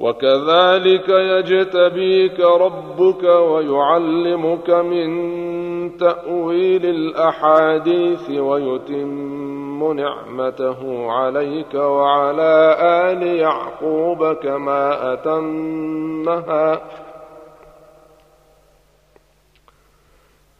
وكذلك يجتبيك ربك ويعلمك من تأويل الأحاديث ويتم نعمته عليك وعلى آل يعقوب كما أتمها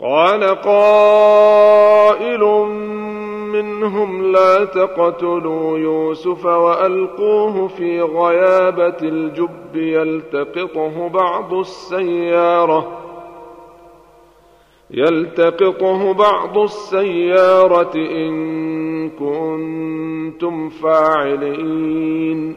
قال قائل منهم لا تقتلوا يوسف وألقوه في غيابة الجب يلتقطه بعض السيارة يلتقطه بعض السيارة إن كنتم فاعلين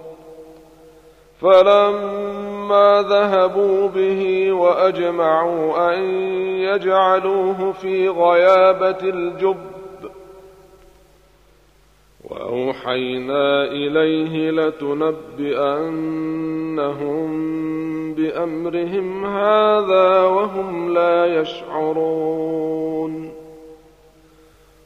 فلما ذهبوا به وأجمعوا أن يجعلوه في غيابة الجب وأوحينا إليه لتنبئنهم بأمرهم هذا وهم لا يشعرون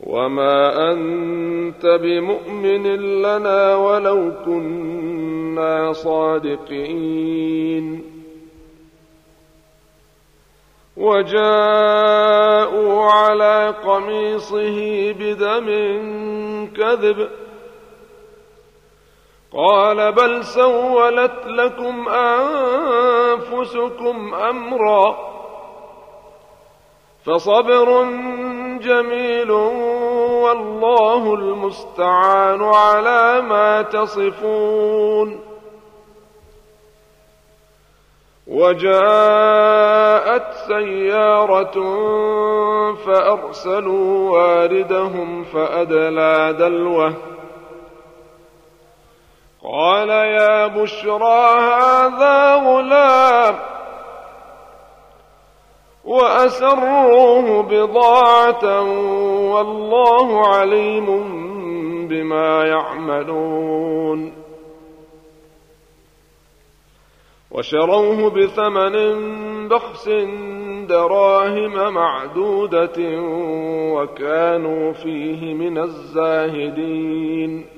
وما أنت بمؤمن لنا ولو كنا صادقين وجاءوا على قميصه بدم كذب قال بل سولت لكم انفسكم امرا فصبر جميل والله المستعان على ما تصفون. وجاءت سيارة فأرسلوا واردهم فأدلى دلوه. قال يا بشرى هذا غلام. وأسروه بضاعة والله عليم بما يعملون. وشروه بثمن بخس دراهم معدودة وكانوا فيه من الزاهدين.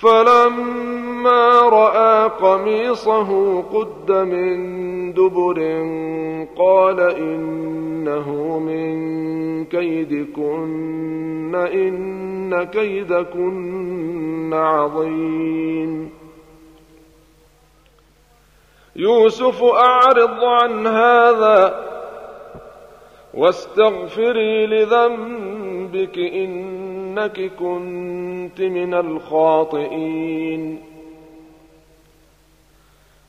فلما رأى قميصه قد من دبر قال إنه من كيدكن إن كيدكن عظيم. يوسف أعرض عن هذا واستغفري لذنبك إنك كنت من الخاطئين.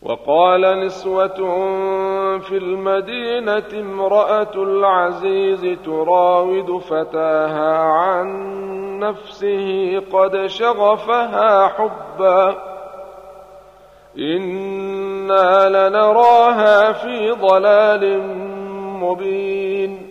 وقال نسوة في المدينة امرأة العزيز تراود فتاها عن نفسه قد شغفها حبا. إنا لنراها في ضلال مبين.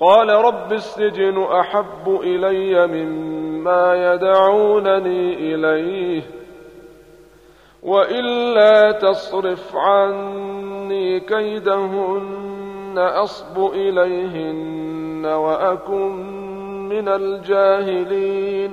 قال رب السجن أحب إلي مما يدعونني إليه وإلا تصرف عني كيدهن أصب إليهن وأكن من الجاهلين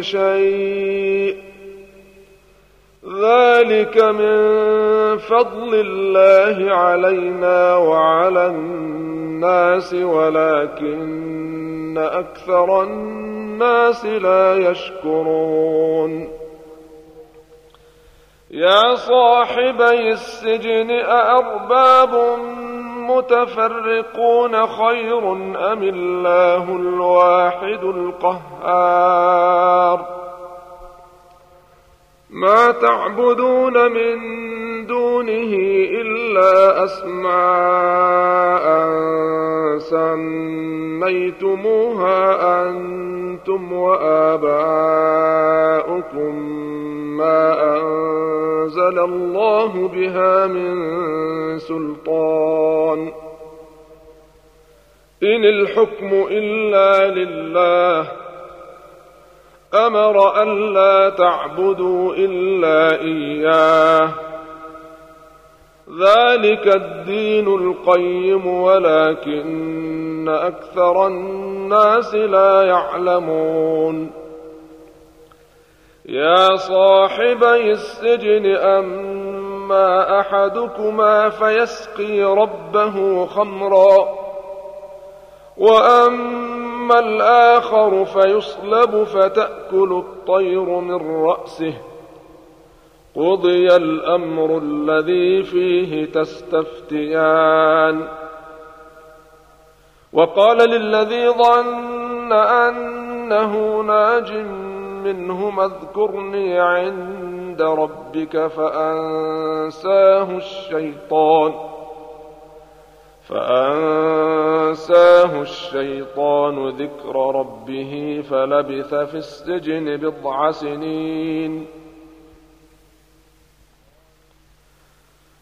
شيء. ذلك من فضل الله علينا وعلى الناس ولكن أكثر الناس لا يشكرون. يا صاحبي السجن أأرباب متفرقون خير أم الله الواحد القهار؟ ما تعبدون من دونه إلا أسماء سميتموها أنتم وآباؤكم ما أنزل الله بها من سلطان إن الحكم إلا لله أمر ألا تعبدوا إلا إياه ذلك الدين القيم ولكن أكثر الناس لا يعلمون يا صاحبي السجن أما أحدكما فيسقي ربه خمرا وأما الآخر فيصلب فتأكل الطير من رأسه. قضي الأمر الذي فيه تستفتيان. وقال للذي ظن أنه ناج منهما اذكرني عند ربك فأنساه الشيطان فأنساه الشيطان ذكر ربه فلبث في السجن بضع سنين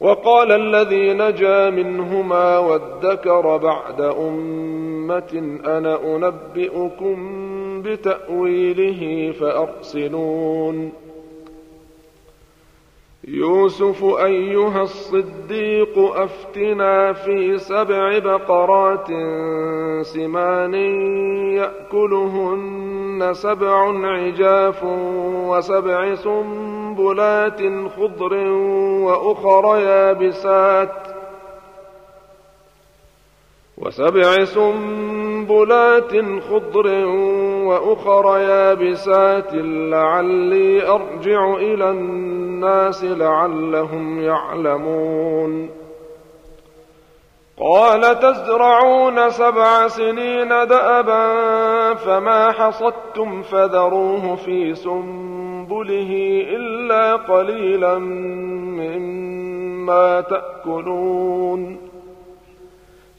وقال الذي نجا منهما وادكر بعد أمة أنا أنبئكم بتأويله فأرسلون. يوسف أيها الصديق أفتنا في سبع بقرات سمان يأكلهن سبع عجاف وسبع سنبلات خضر وأخر يابسات وسبع سنبلات خضر وأخر يابسات لعلي أرجع إلى الناس لعلهم يعلمون. قال تزرعون سبع سنين دأبا فما حصدتم فذروه في سنبله إلا قليلا مما تأكلون.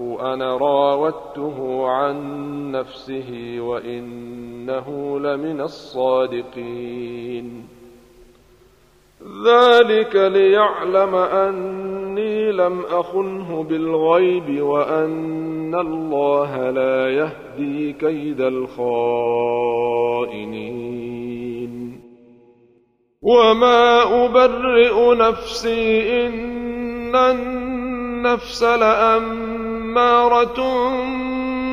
أنا راودته عن نفسه وإنه لمن الصادقين. ذلك ليعلم أني لم أخنه بالغيب وأن الله لا يهدي كيد الخائنين. وما أبرئ نفسي إن النفس لأمارة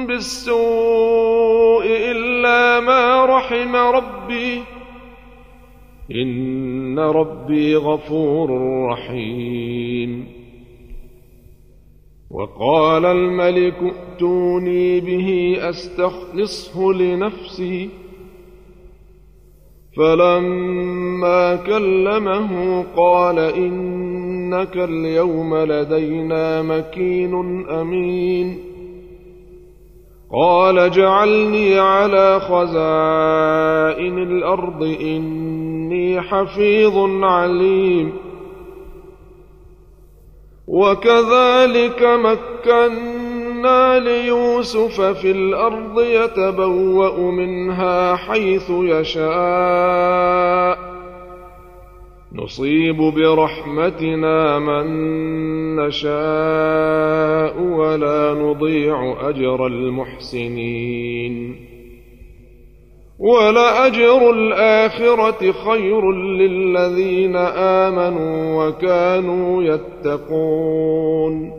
بالسوء إلا ما رحم ربي إن ربي غفور رحيم. وقال الملك ائتوني به أستخلصه لنفسي فلما كلمه قال إنك اليوم لدينا مكين أمين. قال جعلني على خزائن الأرض إني حفيظ عليم. وكذلك مكنا ليوسف في الأرض يتبوأ منها حيث يشاء. نصيب برحمتنا من نشاء ولا نضيع أجر المحسنين. ولأجر الآخرة خير للذين آمنوا وكانوا يتقون.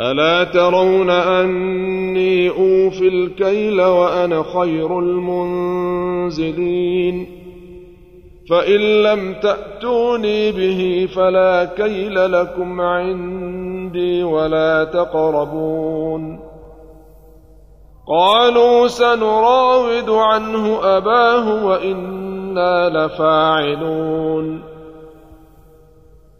ألا ترون أني أوفي الكيل وأنا خير المنزلين؟ فإن لم تأتوني به فلا كيل لكم عندي ولا تقربون. قالوا سنراود عنه أباه وإنا لفاعلون.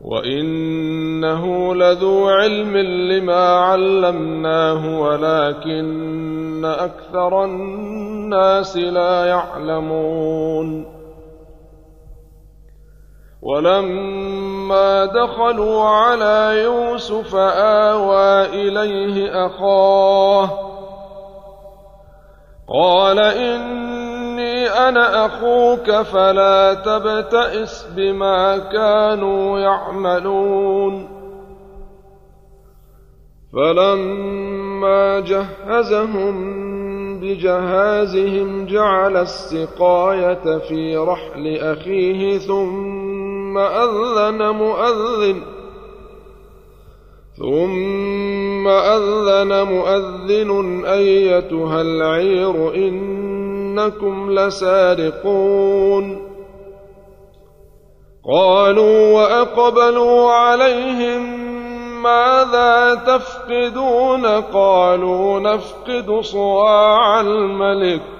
وانه لذو علم لما علمناه ولكن أكثر الناس لا يعلمون ولما دخلوا على يوسف اوى اليه اخاه قال إني أنا أخوك فلا تبتئس بما كانوا يعملون. فلما جهزهم بجهازهم جعل السقاية في رحل أخيه ثم أذن مؤذن ثم أذن مؤذن أيتها العير إنكم لسارقون. قالوا وأقبلوا عليهم ماذا تفقدون؟ قالوا نفقد صواع الملك.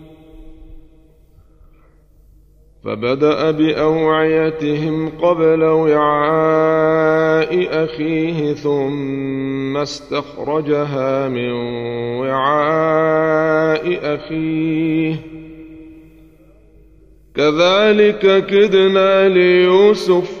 فبدأ بأوعيتهم قبل وعاء أخيه ثم استخرجها من وعاء أخيه. كذلك كدنا ليوسف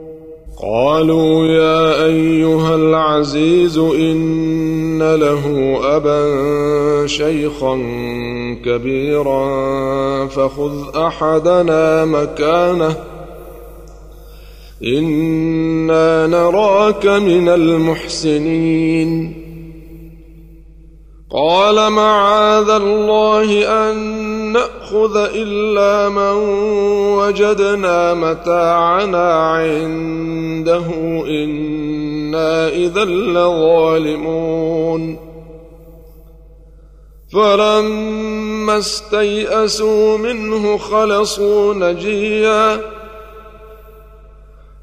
قالوا يا أيها العزيز إن له أبا شيخا كبيرا فخذ أحدنا مكانه. إنا نراك من المحسنين. قال معاذ الله أن نأخذ إلا من وجدنا متاعنا عنده إنا إذا لظالمون. فلما استيئسوا منه خلصوا نجيا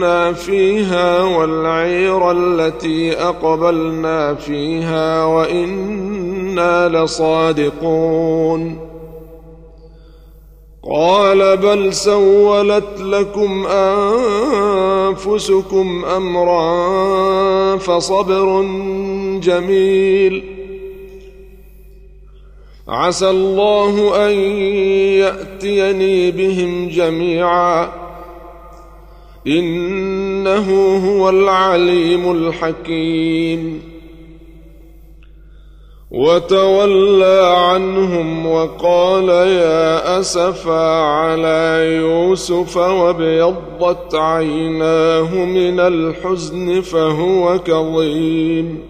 كنا فيها والعير التي أقبلنا فيها وإنا لصادقون. قال بل سولت لكم أنفسكم أمرا فصبر جميل. عسى الله أن يأتيني بهم جميعا. إنه هو العليم الحكيم. وتولى عنهم وقال يا أسفا على يوسف وابيضت عيناه من الحزن فهو كظيم.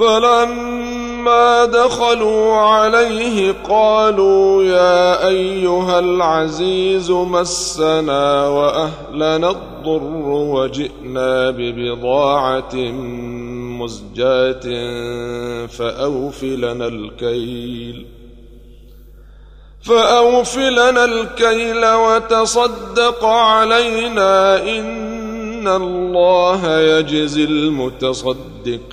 فلما دخلوا عليه قالوا يا أيها العزيز مسنا وأهلنا الضر وجئنا ببضاعة مزجاة فاوف لنا الكيل فأوف لنا الكيل وتصدق علينا إن الله يجزي المتصدقين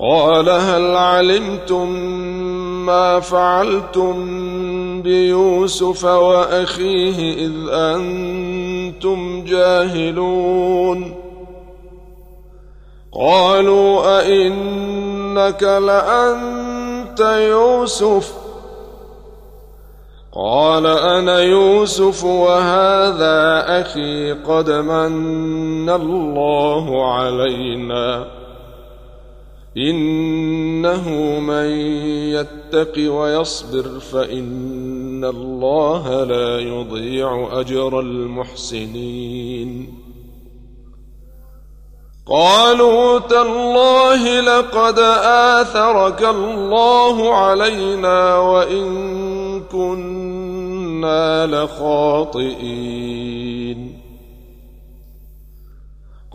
قال هل علمتم ما فعلتم بيوسف وأخيه إذ أنتم جاهلون قالوا أئنك لأنت أنت يوسف قال أنا يوسف وهذا أخي قد من الله علينا. إنه من يتق ويصبر فإن الله لا يضيع أجر المحسنين. قالوا تالله لقد آثرك الله علينا وإن كنا لخاطئين.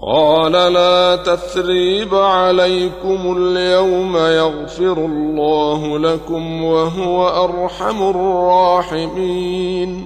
قال لا تثريب عليكم اليوم يغفر الله لكم وهو أرحم الراحمين.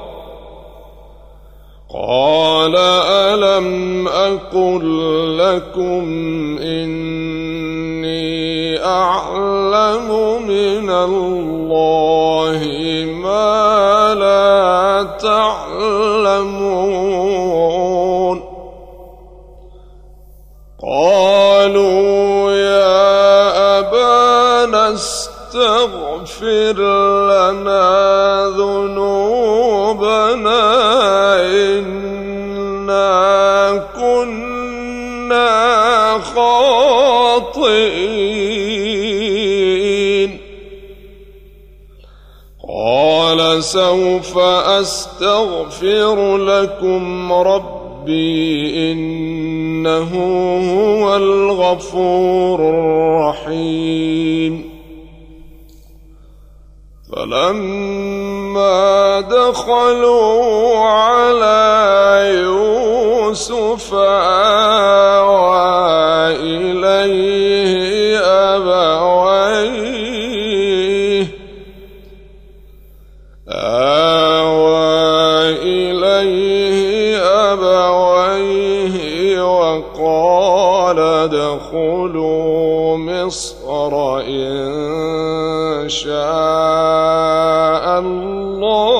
قال ألم أقل لكم إني أعلم من الله قال سوف أستغفر لكم ربي إنه هو الغفور الرحيم. فلما دخلوا على يوسف شاء الله.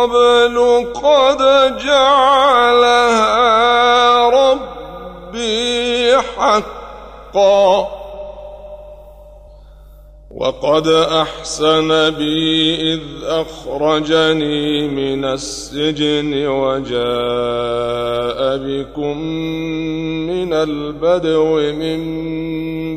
قبل قد جعلها ربي حقا. وقد أحسن بي إذ أخرجني من السجن وجاء بكم من البدو من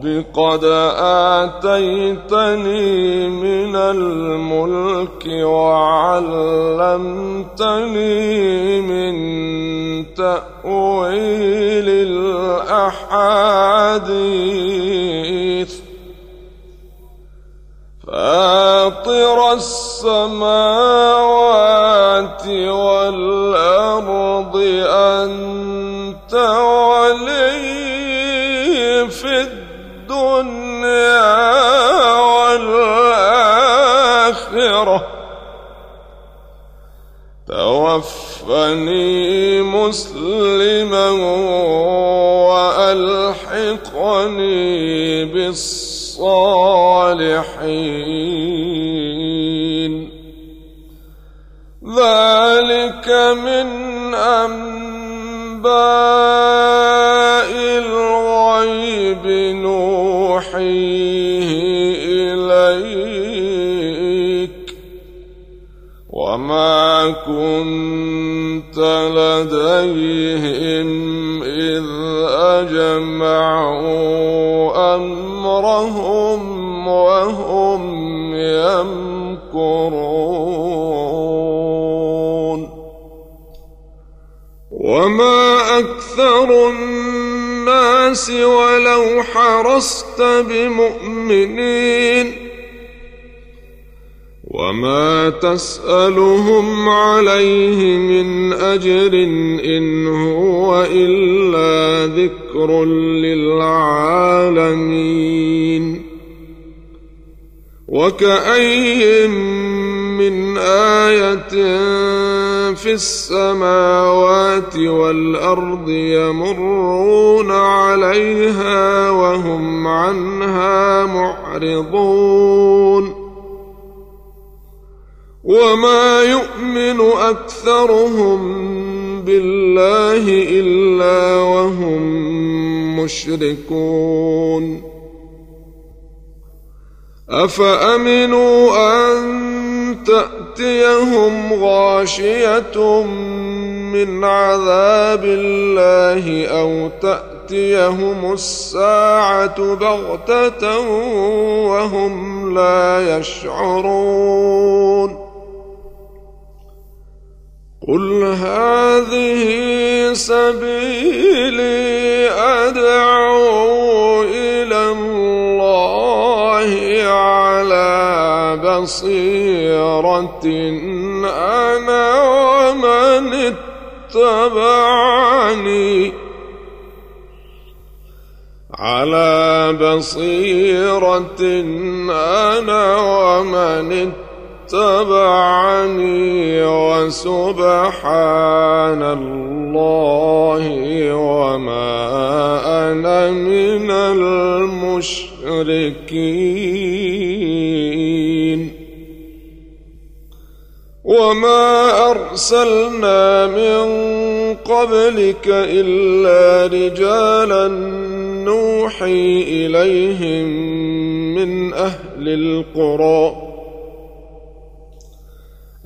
رب قد آتيتني من الملك وعلمتني من تأويل الأحاديث. فاطر السماوات والأرض أنت توفني مسلما وألحقني بالصالحين. ذلك من أنباء كنت لديهم إذ أجمعوا أمرهم وهم يمكرون. وما أكثر الناس ولو حرصت بمؤمنين وما تسالهم عليه من اجر ان هو الا ذكر للعالمين وكأي من آية في السماوات والأرض يمرون عليها وهم عنها معرضون وما يؤمن أكثرهم بالله إلا وهم مشركون. أفأمنوا أن تأتيهم غاشية من عذاب الله أو تأتيهم الساعة بغتة وهم لا يشعرون؟ قل هذه سبيلي أدعو إلى الله على بصيرة أنا ومن اتبعني على بصيرة أنا ومن اتبعني وسبحان الله وما أنا من المشركين. وما أرسلنا من قبلك إلا رجالا نوحي إليهم من أهل القرى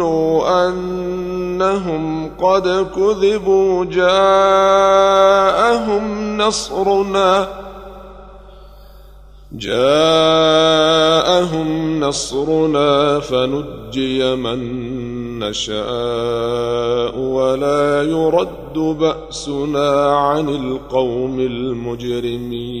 ظنوا أنهم قد كذبوا جاءهم نصرنا جاءهم نصرنا فنجي من نشاء ولا يرد بأسنا عن القوم المجرمين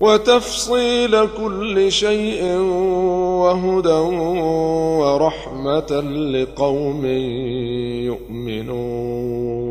وتفصيل كل شيء وهدى ورحمة لقوم يؤمنون.